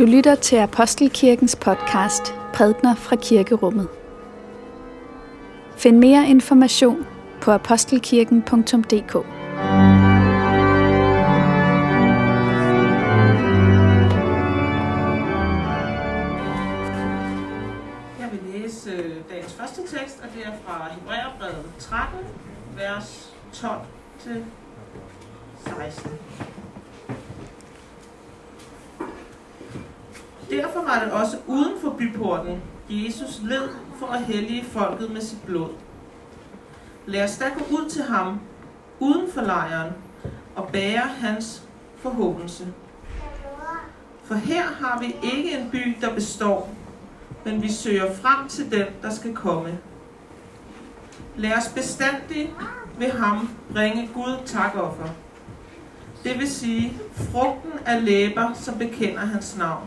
Du lytter til Apostelkirkens podcast Prædner fra Kirkerummet. Find mere information på apostelkirken.dk. Jesus led for at hellige folket med sit blod. Lad os da gå ud til ham, uden for lejren, og bære hans forhåbelse. For her har vi ikke en by, der består, men vi søger frem til den, der skal komme. Lad os bestandigt ved ham bringe Gud takoffer. Det vil sige frugten af læber, som bekender hans navn.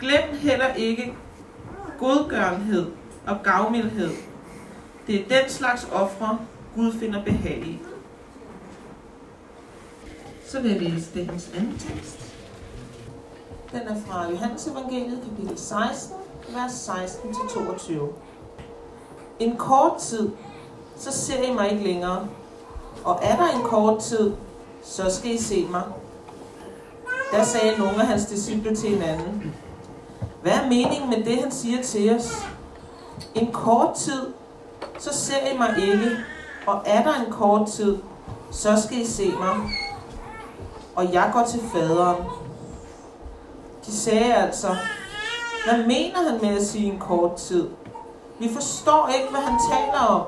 Glem heller ikke godgørenhed og gavmildhed. Det er den slags ofre, Gud finder behag i. Så vil jeg læse dagens anden tekst. Den er fra Johannes evangeliet, kapitel 16, vers 16-22. En kort tid, så ser I mig ikke længere. Og er der en kort tid, så skal I se mig. Der sagde nogle af hans disciple til hinanden. Hvad er meningen med det, han siger til os? En kort tid, så ser I mig ikke. Og er der en kort tid, så skal I se mig. Og jeg går til faderen. De sagde altså, hvad mener han med at sige en kort tid? Vi forstår ikke, hvad han taler om.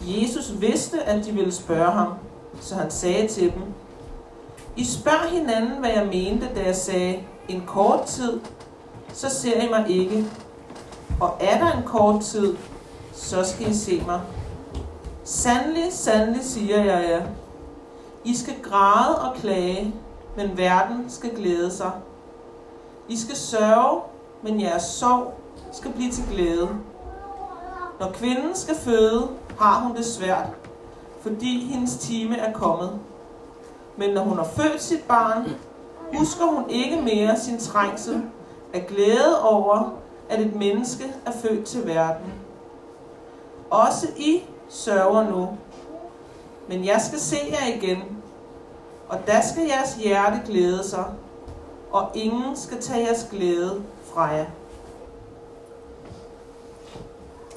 Jesus vidste, at de ville spørge ham, så han sagde til dem, I spørger hinanden, hvad jeg mente, da jeg sagde, en kort tid, så ser I mig ikke. Og er der en kort tid, så skal I se mig. Sandelig, sandelig siger jeg jer. I skal græde og klage, men verden skal glæde sig. I skal sørge, men jeres sorg skal blive til glæde. Når kvinden skal føde, har hun det svært, fordi hendes time er kommet. Men når hun har født sit barn, husker hun ikke mere sin trængsel af glæde over, at et menneske er født til verden. Også I sørger nu, men jeg skal se jer igen, og der skal jeres hjerte glæde sig, og ingen skal tage jeres glæde fra jer.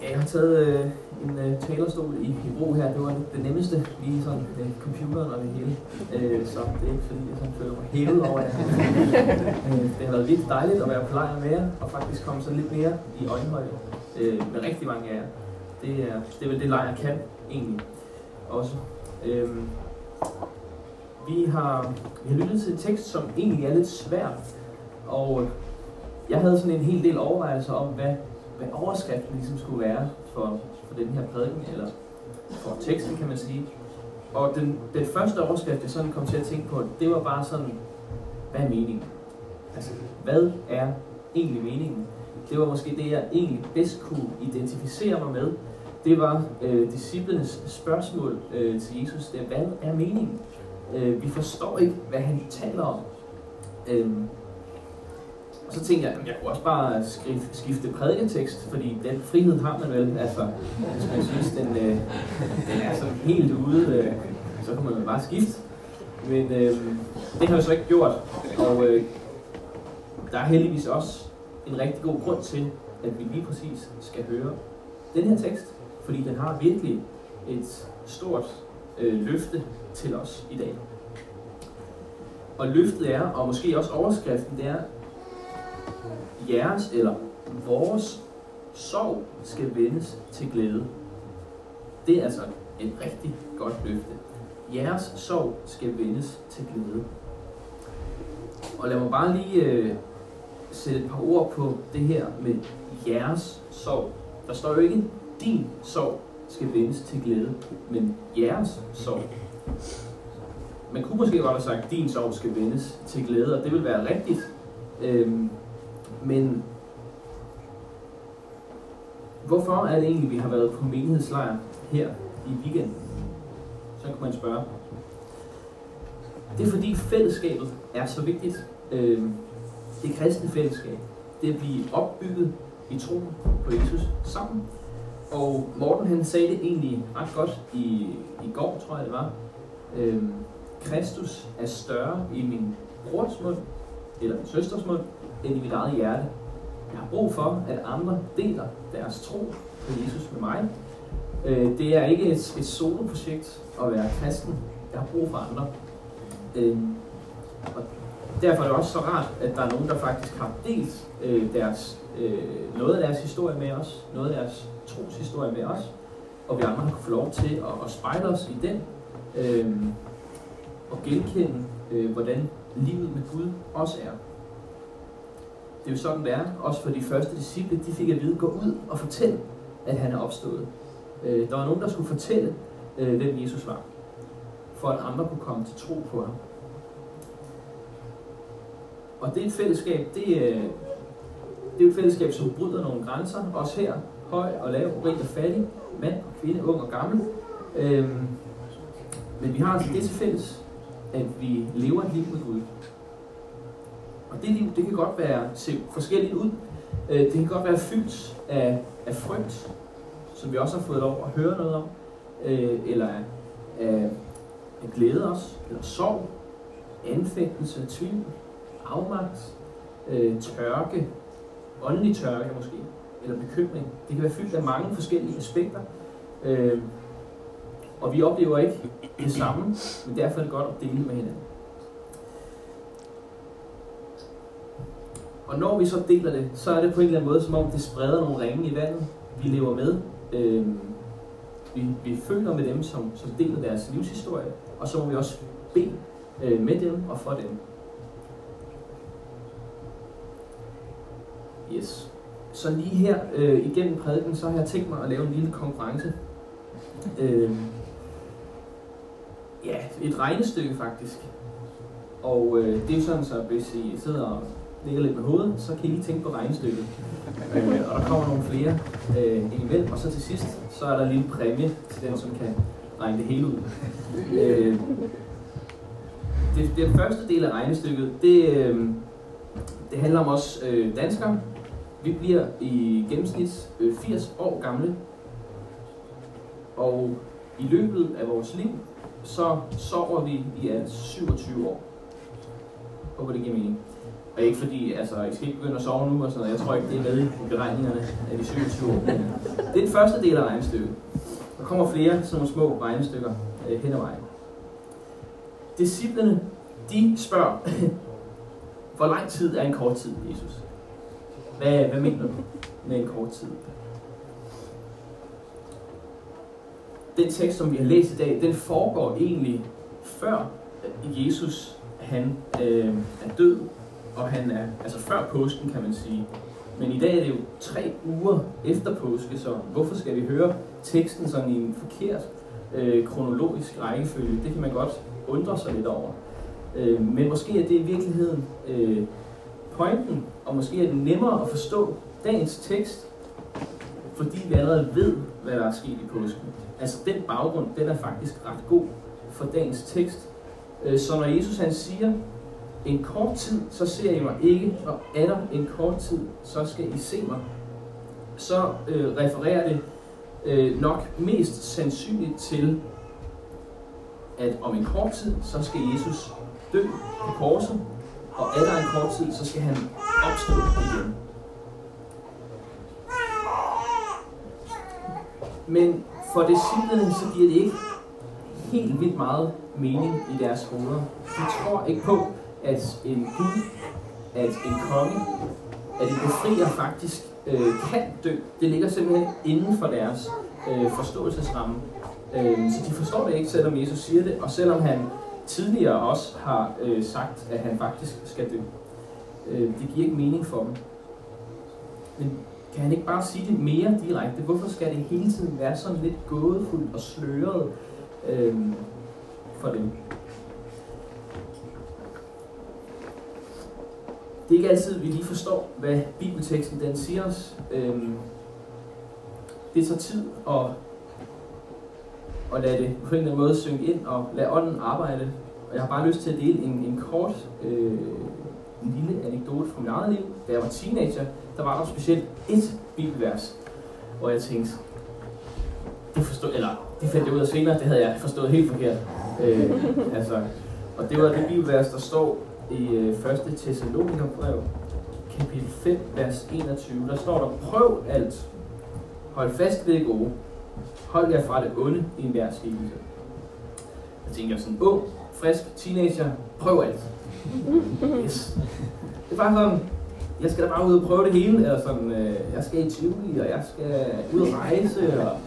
Ja, jeg har taget øh, en øh, talerstol i, i brug her. Det var det nemmeste, lige sådan med computeren og det hele. Øh, så det er ikke fordi, jeg sådan føler mig hævet over det øh, Det har været lidt dejligt at være på lejr med jer, og faktisk komme sådan lidt mere i øjenhøjde øh, med rigtig mange af jer. Det er, det er vel det, lejr kan egentlig også. Øh, vi har, vi har lyttet til en tekst, som egentlig er lidt svær, og jeg havde sådan en hel del overvejelser om, hvad, hvad overskriften ligesom skulle være for, for den her prædiken, eller for teksten, kan man sige. Og den, den første overskrift, jeg sådan kom til at tænke på, det var bare sådan, hvad er meningen? Altså, hvad er egentlig meningen? Det var måske det, jeg egentlig bedst kunne identificere mig med. Det var øh, disciplenes spørgsmål øh, til Jesus. Det er, hvad er meningen? Øh, vi forstår ikke, hvad han taler om. Øh, så tænkte jeg, at jeg kunne også bare skrive, skifte prædiketekst, fordi den frihed har man vel. Altså, hvis man synes, den, øh, den er sådan helt ude, øh, så kan man bare skifte. Men øh, det har jeg så ikke gjort, og øh, der er heldigvis også en rigtig god grund til, at vi lige præcis skal høre den her tekst, fordi den har virkelig et stort øh, løfte til os i dag. Og løftet er, og måske også overskriften, det er, jeres eller vores sorg skal vendes til glæde. Det er altså et rigtig godt løfte. Jeres sorg skal vendes til glæde. Og lad mig bare lige øh, sætte et par ord på det her med jeres sorg. Der står jo ikke, din sorg skal vendes til glæde, men jeres sorg. Man kunne måske godt have sagt, din sorg skal vendes til glæde, og det vil være rigtigt. Øhm, men hvorfor er det egentlig, vi har været på menighedslejr her i weekenden? Så kan man spørge. Det er fordi fællesskabet er så vigtigt. Øh, det kristne fællesskab, det at blive opbygget i troen på Jesus sammen. Og Morten han sagde det egentlig ret godt i, i går, tror jeg det var. Øh, Kristus er større i min brors mund, eller min søsters mund, end i mit eget hjerte. Jeg har brug for, at andre deler deres tro på Jesus med mig. Øh, det er ikke et, et soloprojekt at være kristen. Jeg har brug for andre. Øh, og derfor er det også så rart, at der er nogen, der faktisk har delt øh, deres, øh, noget af deres historie med os, noget af deres troshistorie med os, og vi andre har få lov til at, at spejle os i den, øh, og genkende, øh, hvordan livet med Gud også er. Det er jo sådan, det er. Også for de første disciple, de fik at vide, gå ud og fortæl, at han er opstået. Øh, der var nogen, der skulle fortælle, øh, hvem Jesus var, for at andre kunne komme til tro på ham. Og det er et fællesskab, det, er, det er et fællesskab, som bryder nogle grænser, også her, høj og lav, rig og fattig, mand og kvinde, ung og gammel. Øhm, men vi har altså det til fælles, at vi lever et liv med Gud. Og det liv, det kan godt være se forskelligt ud. Øh, det kan godt være fyldt af, af frygt, som vi også har fået lov at høre noget om, øh, eller af, af, af glæde os, eller sorg, anfægtelse, tvivl, afmagt, øh, tørke, åndelig tørke måske, eller bekymring. Det kan være fyldt af mange forskellige aspekter, øh, og vi oplever ikke det samme, men derfor er det godt at dele med hinanden. Og når vi så deler det, så er det på en eller anden måde, som om det spreder nogle ringe i vandet. Vi lever med. Øh, vi, vi føler med dem, som, som deler deres livshistorie, og så må vi også bede øh, med dem og for dem. Yes. Så lige her øh, igennem prædiken, så har jeg tænkt mig at lave en lille konkurrence. Øh, ja, et regnestykke faktisk. Og øh, det er jo sådan, så hvis I sidder og ligger lidt med hovedet, så kan I lige tænke på regnestykket. Øh, og der kommer nogle flere øh, imellem, og så til sidst, så er der en lille præmie til den, som kan regne det hele ud. Øh, det, den første del af regnestykket, det, øh, det handler om os øh, danskere. Vi bliver i gennemsnit øh, 80 år gamle, og i løbet af vores liv, så sover vi i alt 27 år. Håber det giver mening. Og ikke fordi, altså, I skal ikke begynde at sove nu og sådan noget. Jeg tror ikke, det er med i beregningerne af de 27 år. Øh, det er den første del af regnestykket. Der kommer flere sådan nogle små regnestykker øh, hen ad vejen. Disciplerne, de spørger, hvor lang tid er en kort tid, Jesus? Hvad, hvad mener du med en kort tid? Den tekst, som vi har læst i dag, den foregår egentlig før Jesus han øh, er død, og han er altså før påsken, kan man sige. Men i dag er det jo tre uger efter påske, så hvorfor skal vi høre teksten sådan i en forkert øh, kronologisk rækkefølge? Det kan man godt undre sig lidt over. Øh, men måske er det i virkeligheden øh, pointen, og måske er det nemmere at forstå dagens tekst, fordi vi allerede ved, hvad der er sket i påsken. Altså den baggrund, den er faktisk ret god for dagens tekst. Øh, så når Jesus han siger, en kort tid, så ser I mig ikke, og er der en kort tid, så skal I se mig, så øh, refererer det øh, nok mest sandsynligt til, at om en kort tid, så skal Jesus dø på korset, og er der en kort tid, så skal han opstå igen. Men for disciplene, så giver det ikke helt vildt meget mening i deres hoveder. De tror ikke på, at en Gud, at en konge, at en befrier faktisk øh, kan dø. Det ligger simpelthen inden for deres øh, forståelsesramme. Øh, så de forstår det ikke, selvom Jesus siger det, og selvom han tidligere også har øh, sagt, at han faktisk skal dø. Øh, det giver ikke mening for dem. Men kan han ikke bare sige det mere direkte? Hvorfor skal det hele tiden være sådan lidt gådefuldt og sløret øh, for dem? Det er ikke altid, vi lige forstår, hvad bibelteksten den siger os. Øhm, det tager tid at, at lade det på en eller anden måde synge ind og lade ånden arbejde. Og jeg har bare lyst til at dele en, en kort øh, en lille anekdote fra mit eget liv. Da jeg var teenager, der var der specielt et bibelvers, hvor jeg tænkte, det forstod, eller det fandt jeg ud af senere, det havde jeg forstået helt forkert. Øh, altså, og det var det bibelvers, der står i øh, 1. Thessalonikerbrev, kapitel 5, vers 21. Der står der, prøv alt, hold fast ved det gode, hold jer fra det onde i enhver skikkelse. Jeg tænker sådan, ung, frisk teenager, prøv alt. Yes. Det er bare sådan, jeg skal da bare ud og prøve det hele, eller sådan, øh, jeg skal i Tivoli, og jeg skal ud og rejse, og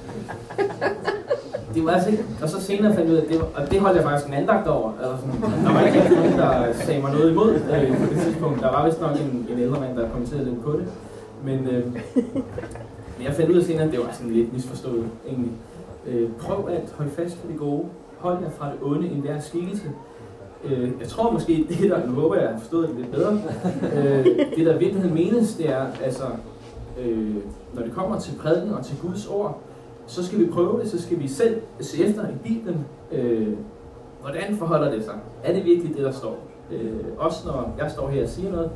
det var altså ikke, og så senere fandt jeg ud af, det var, og det holdt jeg faktisk en andagt over, altså sådan, der var ikke rigtig nogen, der sagde mig noget imod øh, på det tidspunkt, der var vist nok en, en ældre mand, der kommenterede lidt på det, men, øh, men jeg fandt ud af senere, at det var sådan lidt misforstået, egentlig. Øh, prøv at holde fast på det gode, hold jer fra det onde i enhver skikkelse, Øh, jeg tror måske, det der, nu håber jeg, har forstået det lidt bedre, øh, det der i virkeligheden menes, det er, altså, øh, når det kommer til prædiken og til Guds ord, så skal vi prøve det, så skal vi selv se efter i Bibelen, øh, hvordan forholder det sig? Er det virkelig det, der står? Øh, også når jeg står her og siger noget,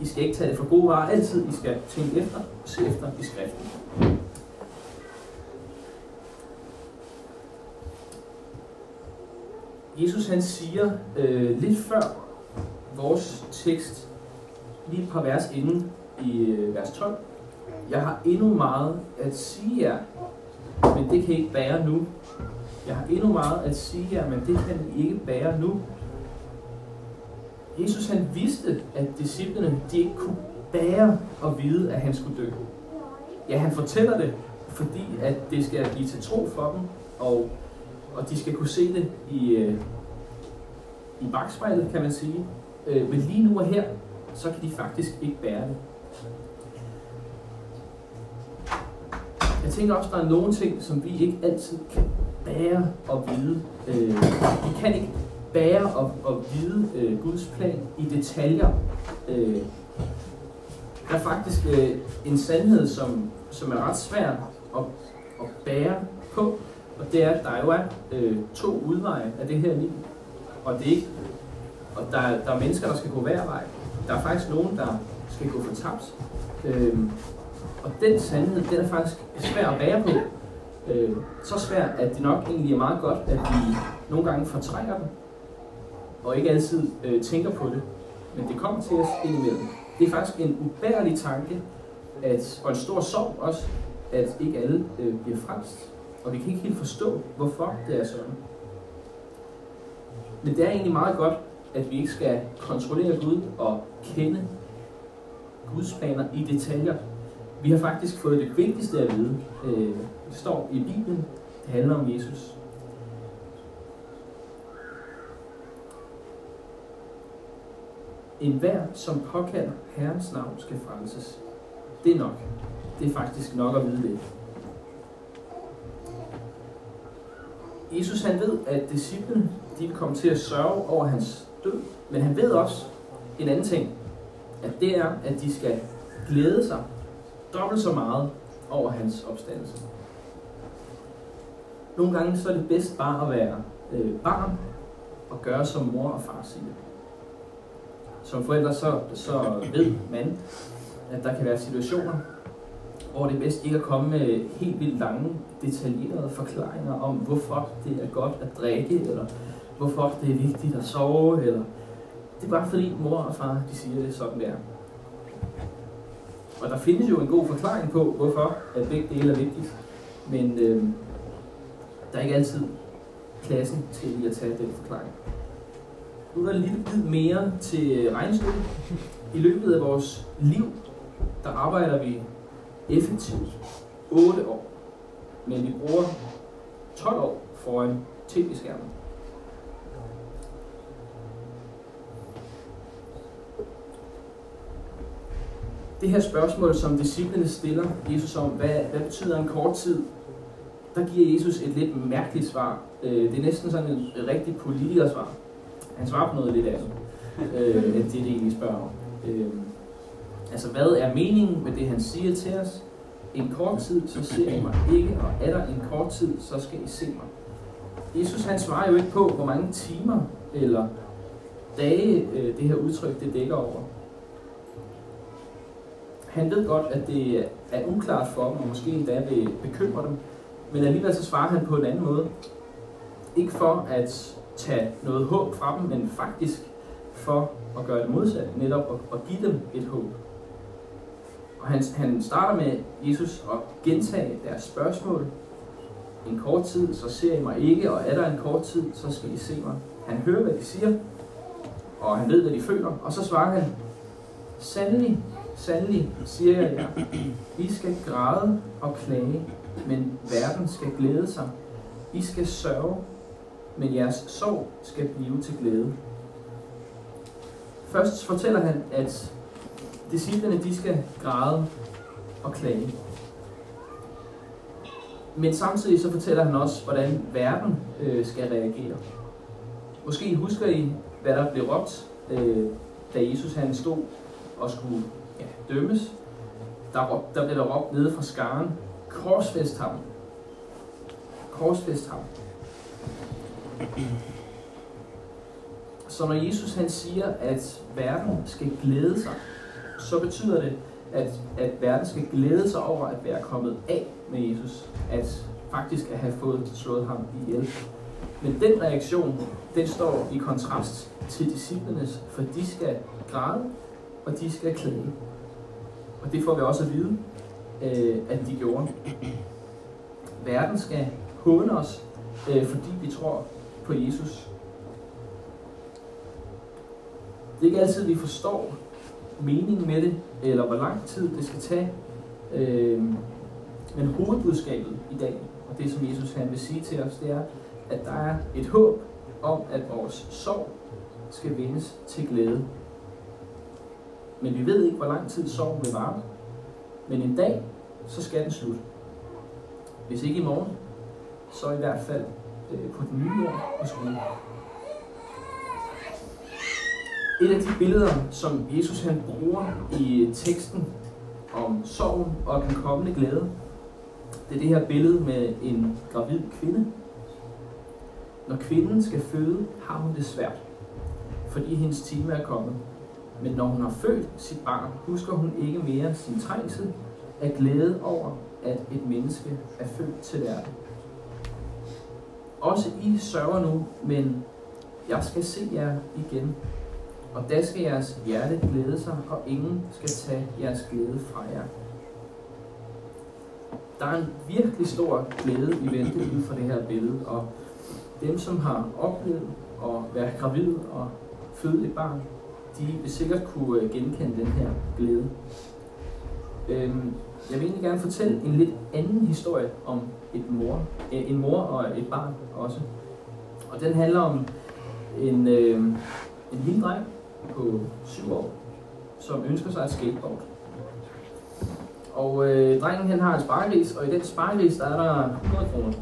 I skal ikke tage det for gode varer altid, I skal tænke efter og se efter i skriften. Jesus han siger øh, lidt før vores tekst, lige et par vers inden i øh, vers 12, Jeg har endnu meget at sige jer, men det kan I ikke bære nu. Jeg har endnu meget at sige jer, men det kan I ikke bære nu. Jesus han vidste, at disciplene de ikke kunne bære at vide, at han skulle dø. Ja, han fortæller det, fordi at det skal blive til tro for dem, og og de skal kunne se det i, øh, i bagspejlet, kan man sige. Øh, men lige nu og her, så kan de faktisk ikke bære det. Jeg tænker også, at der er nogle ting, som vi ikke altid kan bære og vide. Øh, vi kan ikke bære og, og vide øh, Guds plan i detaljer. Øh, der er faktisk øh, en sandhed, som, som er ret svær at, at bære på. Og det er, at der jo er øh, to udveje af det her liv. Og det er ikke, og der, der er mennesker, der skal gå hver vej. Der er faktisk nogen, der skal gå for tabt. Øh, og den sandhed, den er faktisk svær at bære på. Øh, så svær, at det nok egentlig er meget godt, at vi nogle gange fortrænger den, og ikke altid øh, tænker på det. Men det kommer til os indimellem. Det er faktisk en ubærlig tanke, at, og en stor sorg også, at ikke alle øh, bliver frelst. Og vi kan ikke helt forstå, hvorfor det er sådan. Men det er egentlig meget godt, at vi ikke skal kontrollere Gud og kende Guds planer i detaljer. Vi har faktisk fået det vigtigste at vide. Øh, det står i Bibelen. Det handler om Jesus. En hver, som påkalder Herrens navn, skal frelses. Det er nok. Det er faktisk nok at vide det. Jesus han ved, at disciplene de vil komme til at sørge over hans død, men han ved også en anden ting, at det er, at de skal glæde sig dobbelt så meget over hans opstandelse. Nogle gange så er det bedst bare at være øh, barn og gøre som mor og far siger. Som forældre så, så ved man, at der kan være situationer, hvor det er bedst ikke at komme med helt vildt lange, detaljerede forklaringer om, hvorfor det er godt at drikke, eller hvorfor det er vigtigt at sove, eller det er bare fordi mor og far, de siger det sådan der. Og der findes jo en god forklaring på, hvorfor at begge dele er vigtigt, men øh, der er ikke altid pladsen til at tage den forklaring. Nu er der lidt bid mere til øh, regnestykket. I løbet af vores liv, der arbejder vi effektivt 8 år, men vi bruger 12 år foran tv-skærmen. Det her spørgsmål, som disciplene stiller Jesus om, hvad, hvad betyder en kort tid, der giver Jesus et lidt mærkeligt svar. Øh, det er næsten sådan et rigtig politikersvar. Han svarer på noget lidt andet, øh, det, det egentlig spørger om. Øh, Altså, hvad er meningen med det, han siger til os? En kort tid, så ser I mig ikke, og er der en kort tid, så skal I se mig. Jesus han svarer jo ikke på, hvor mange timer eller dage øh, det her udtryk det dækker over han ved godt, at det er uklart for dem, og måske endda vil bekymre dem, men alligevel så svarer han på en anden måde. Ikke for at tage noget håb fra dem, men faktisk for at gøre det modsatte, netop at, at give dem et håb. Og han, han starter med Jesus at gentage deres spørgsmål. En kort tid, så ser I mig ikke, og er der en kort tid, så skal I se mig. Han hører, hvad de siger, og han ved, hvad de føler, og så svarer han, Sandelig, sandelig, siger jeg jer, I skal græde og klage, men verden skal glæde sig. I skal sørge, men jeres sorg skal blive til glæde. Først fortæller han, at disciplene de skal græde og klage. Men samtidig så fortæller han også, hvordan verden øh, skal reagere. Måske husker I, hvad der blev råbt, øh, da Jesus han stod og skulle ja, dømmes. Der, der blev der råbt nede fra skaren, korsfest ham. Korsfest ham. Så når Jesus han siger, at verden skal glæde sig, så betyder det, at, at verden skal glæde sig over at være kommet af med Jesus. At faktisk at have fået slået ham ihjel. Men den reaktion, den står i kontrast til disciplenes, for de skal græde, og de skal klage. Og det får vi også at vide, øh, at de gjorde. Verden skal håne os, øh, fordi vi tror på Jesus. Det er ikke altid, vi forstår meningen med det, eller hvor lang tid det skal tage. Øh, men hovedbudskabet i dag, og det som Jesus han vil sige til os, det er, at der er et håb om, at vores sorg skal vendes til glæde. Men vi ved ikke, hvor lang tid sorgen vil vare. Men en dag, så skal den slutte. Hvis ikke i morgen, så i hvert fald øh, på den nye år på skolen. Et af de billeder, som Jesus han bruger i teksten om sorgen og den kommende glæde, det er det her billede med en gravid kvinde. Når kvinden skal føde, har hun det svært, fordi hendes time er kommet. Men når hun har født sit barn, husker hun ikke mere sin trængsel af glæde over, at et menneske er født til verden. Også I sørger nu, men jeg skal se jer igen. Og da skal jeres hjerte glæde sig, og ingen skal tage jeres glæde fra jer. Der er en virkelig stor glæde i vente ud fra det her billede, og dem, som har oplevet at være gravid og føde et barn, de vil sikkert kunne øh, genkende den her glæde. Øhm, jeg vil egentlig gerne fortælle en lidt anden historie om et mor, en mor og et barn også. Og den handler om en, øh, en lille dreng på 7 år, som ønsker sig et skateboard. Og øh, drengen han har en sparegris, og i den sparegris der er der 100 kroner.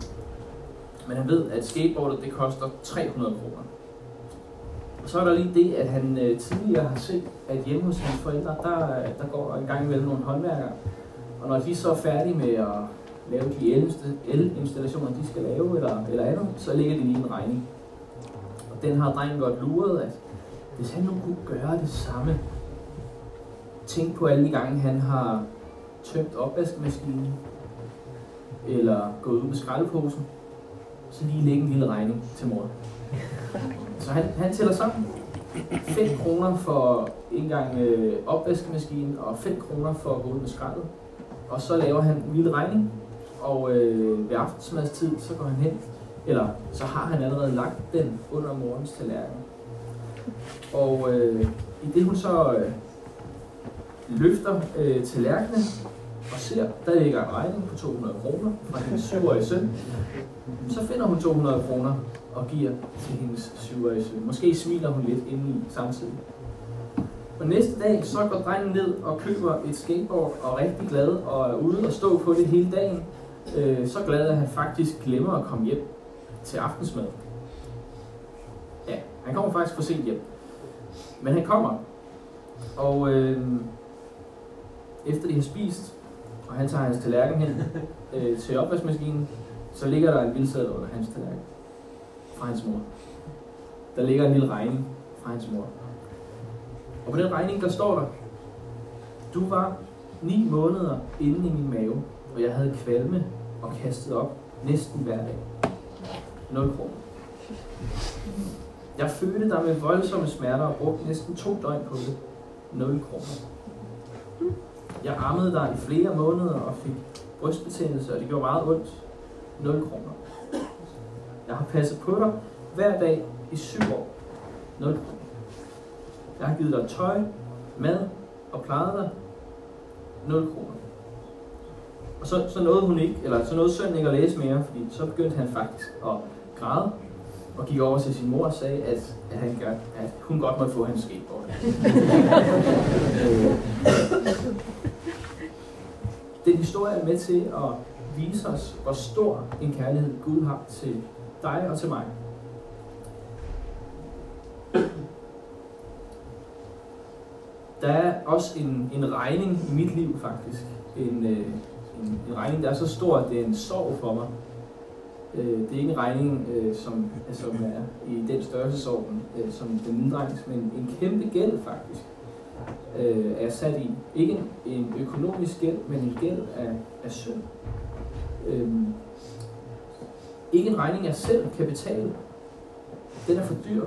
Men han ved, at skateboardet det koster 300 kroner. Og så er der lige det, at han øh, tidligere har set, at hjemme hos hans forældre, der, øh, der går en gang imellem nogle håndværkere. Og når de så er færdige med at lave de elinstallationer, de skal lave, eller, eller andet, så ligger de lige en regning. Og den har drengen godt luret, at hvis han nu kunne gøre det samme, tænk på alle de gange, han har tømt opvaskemaskinen, eller gået ud med skraldeposen, så lige lægge en lille regning til mor. Så han, han tæller sammen. 5 kroner for en gang øh, opvaskemaskinen, og 5 kroner for at gå ud med skraldet. Og så laver han en lille regning, og øh, ved aftensmadstid, så går han hen, eller så har han allerede lagt den under morgens tallerken. Og øh, i det hun så øh, løfter øh, tallerkenen og ser, der ligger en regning på 200 kroner fra hendes syvårige søn, så finder hun 200 kroner og giver til hendes syvårige søn. Måske smiler hun lidt indeni samtidig. Og næste dag, så går drengen ned og køber et skateboard og er rigtig glad og er ude og stå på det hele dagen. Øh, så glad, at han faktisk glemmer at komme hjem til aftensmad. Ja, han kommer faktisk for sent hjem. Men han kommer. Og øh, efter de har spist, og han tager hans tallerken hen øh, til opvaskemaskinen, så ligger der en bildseddel under hans tallerken fra hans mor. Der ligger en lille regning fra hans mor. Og på den regning, der står der, du var ni måneder inde i min mave, og jeg havde kvalme og kastet op næsten hver dag. 0 kroner. Jeg følte der med voldsomme smerter og brugte næsten to døgn på det. 0 kroner. Jeg ammede dig i flere måneder og fik brystbetændelse, og det gjorde meget ondt. 0 kroner. Jeg har passet på dig hver dag i syv år. 0 kroner. Jeg har givet dig tøj, mad og plejet dig. 0 kroner. Og så, så nåede hun ikke, eller så nåede sønnen ikke at læse mere, fordi så begyndte han faktisk at græde og gik over til sin mor og sagde, at, at, han gør, at hun godt måtte få hans skateboard. Den historie er med til at vise os, hvor stor en kærlighed Gud har til dig og til mig. Der er også en, en regning i mit liv faktisk. En, øh, en, en regning, der er så stor, at det er en sorg for mig. Øh, det er ikke en regning, øh, som, altså, som er i den størrelsesorden øh, som den midregnes, men en kæmpe gæld faktisk øh, er sat i. Ikke en, en økonomisk gæld, men en gæld af, af synd. Øhm, ikke en regning, jeg selv kan betale. Den er for dyr.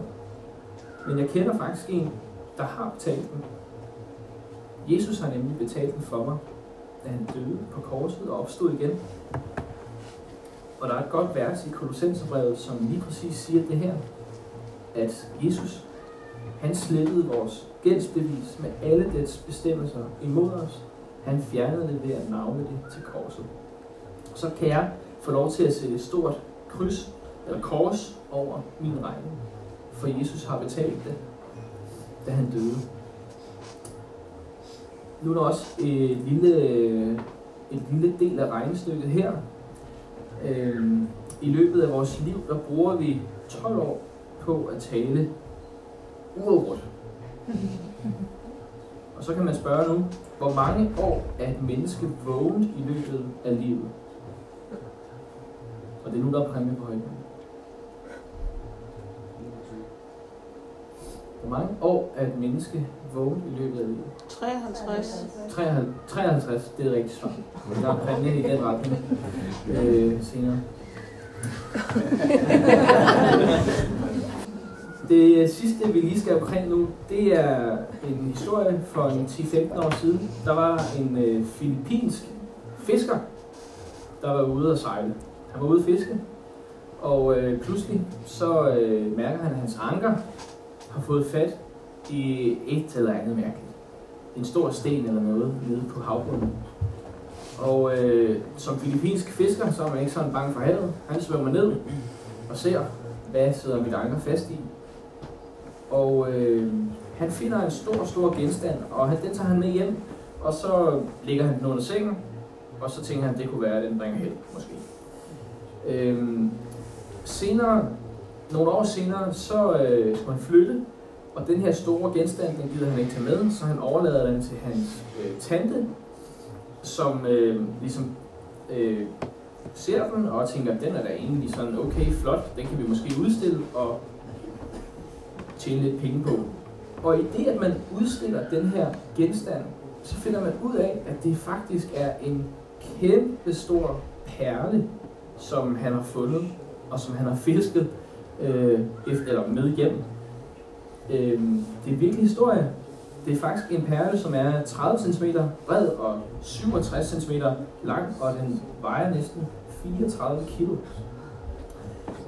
Men jeg kender faktisk en, der har betalt den. Jesus har nemlig betalt den for mig, da han døde på korset og opstod igen. Og der er et godt vers i Kolossenserbrevet, som lige præcis siger det her, at Jesus, han slettede vores gældsbevis med alle dets bestemmelser imod os. Han fjernede det ved at navne det til korset. Og så kan jeg få lov til at sætte et stort kryds eller kors over min regning. For Jesus har betalt det, da han døde. Nu er der også et lille, et lille del af regnestykket her. Øhm, I løbet af vores liv, der bruger vi 12 år på at tale uafbrudt. Og så kan man spørge nu, hvor mange år er et menneske vågent i løbet af livet? Og det er nu, der er præmie på højden. Hvor mange år er et menneske vågent i løbet af livet? 53. 53, 53 det er rigtigt svar. Der er præmie i den retning øh, senere. Det sidste, vi lige skal omkring nu, det er en historie for en 10-15 år siden. Der var en øh, filippinsk fisker, der var ude at sejle. Han var ude at fiske, og øh, pludselig så øh, mærker han, at hans anker har fået fat i et eller andet mærkeligt. En stor sten eller noget nede på havbunden. Og øh, som filippinsk fisker, så er man ikke sådan bange for havet. Han svømmer ned og ser, hvad sidder mit anker fast i. Og øh, han finder en stor, stor genstand, og han, den tager han med hjem, og så ligger han den under sengen, og så tænker han, at det kunne være, at den bringer held, måske. Øh, senere, nogle år senere, så øh, skal han flytte, og den her store genstand, den gider han ikke tage med, så han overlader den til hans øh, tante, som øh, ligesom øh, ser den og tænker, at den er da egentlig sådan okay, flot, den kan vi måske udstille og tjene lidt penge på. Og i det, at man udstiller den her genstand, så finder man ud af, at det faktisk er en kæmpe stor perle, som han har fundet, og som han har fisket øh, efter, eller med hjem. Øh, det er en virkelig historie. Det er faktisk en perle, som er 30 cm bred og 67 cm lang, og den vejer næsten 34 kg.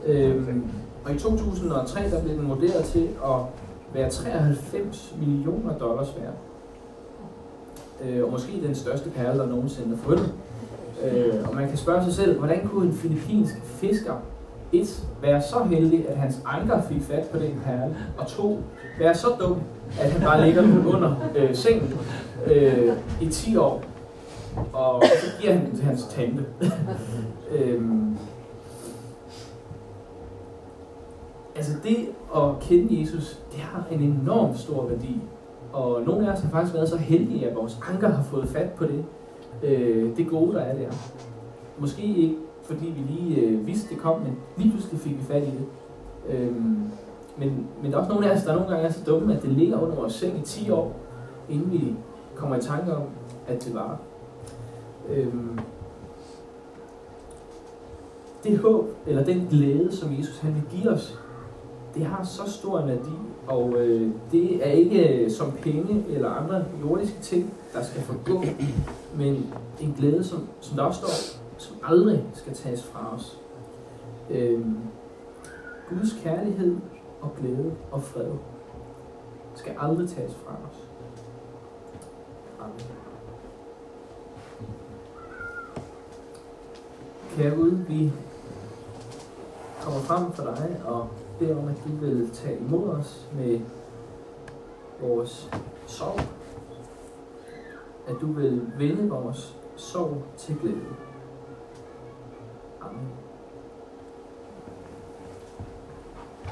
Øh, og i 2003 der blev den vurderet til at være 93 millioner dollars værd. Øh, og måske den største perle, der nogensinde er fundet. Øh, og man kan spørge sig selv, hvordan kunne en filippinsk fisker et, være så heldig, at hans anker fik fat på den perle, og to, være så dum, at han bare ligger den under øh, sengen øh, i 10 år, og så giver han den til hans tante. øhm, altså det at kende Jesus, det har en enorm stor værdi. Og nogle af os har faktisk været så heldige, at vores anker har fået fat på det. Øh, det gode, der er der. Måske ikke, fordi vi lige øh, vidste, det kom, men lige pludselig fik vi fat i det. Øh, men, men der er også nogle af os, der nogle gange er så dumme, at det ligger under vores seng i 10 år, inden vi kommer i tanke om, at det var. Øhm, det håb, eller den glæde, som Jesus han vil give os, det har så stor en værdi, og øh, det er ikke øh, som penge eller andre jordiske ting, der skal forgå, men en glæde, som, som der også står, som aldrig skal tages fra os. Øh, Guds kærlighed og glæde og fred skal aldrig tages fra os. Amen. Kære Gud, vi kommer frem for dig og beder om, at du vil tage imod os med vores sorg. At du vil vende vores sorg til glæde. Amen.